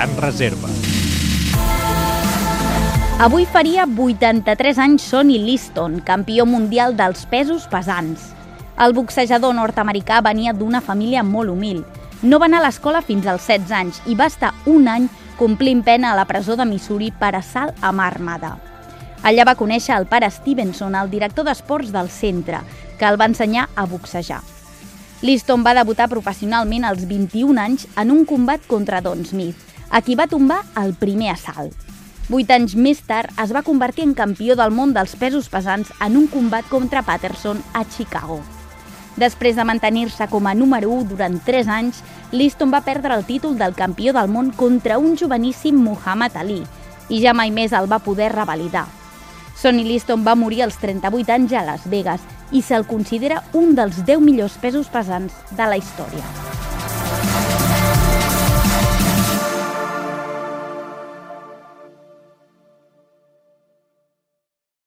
gran reserva. Avui faria 83 anys Sonny Liston, campió mundial dels pesos pesants. El boxejador nord-americà venia d'una família molt humil. No va anar a l'escola fins als 16 anys i va estar un any complint pena a la presó de Missouri per assalt a mà armada. Allà va conèixer el pare Stevenson, el director d'esports del centre, que el va ensenyar a boxejar. Liston va debutar professionalment als 21 anys en un combat contra Don Smith, a qui va tombar el primer assalt. Vuit anys més tard es va convertir en campió del món dels pesos pesants en un combat contra Patterson a Chicago. Després de mantenir-se com a número 1 durant 3 anys, Liston va perdre el títol del campió del món contra un joveníssim Muhammad Ali i ja mai més el va poder revalidar. Sonny Liston va morir als 38 anys a Las Vegas i se'l considera un dels 10 millors pesos pesants de la història.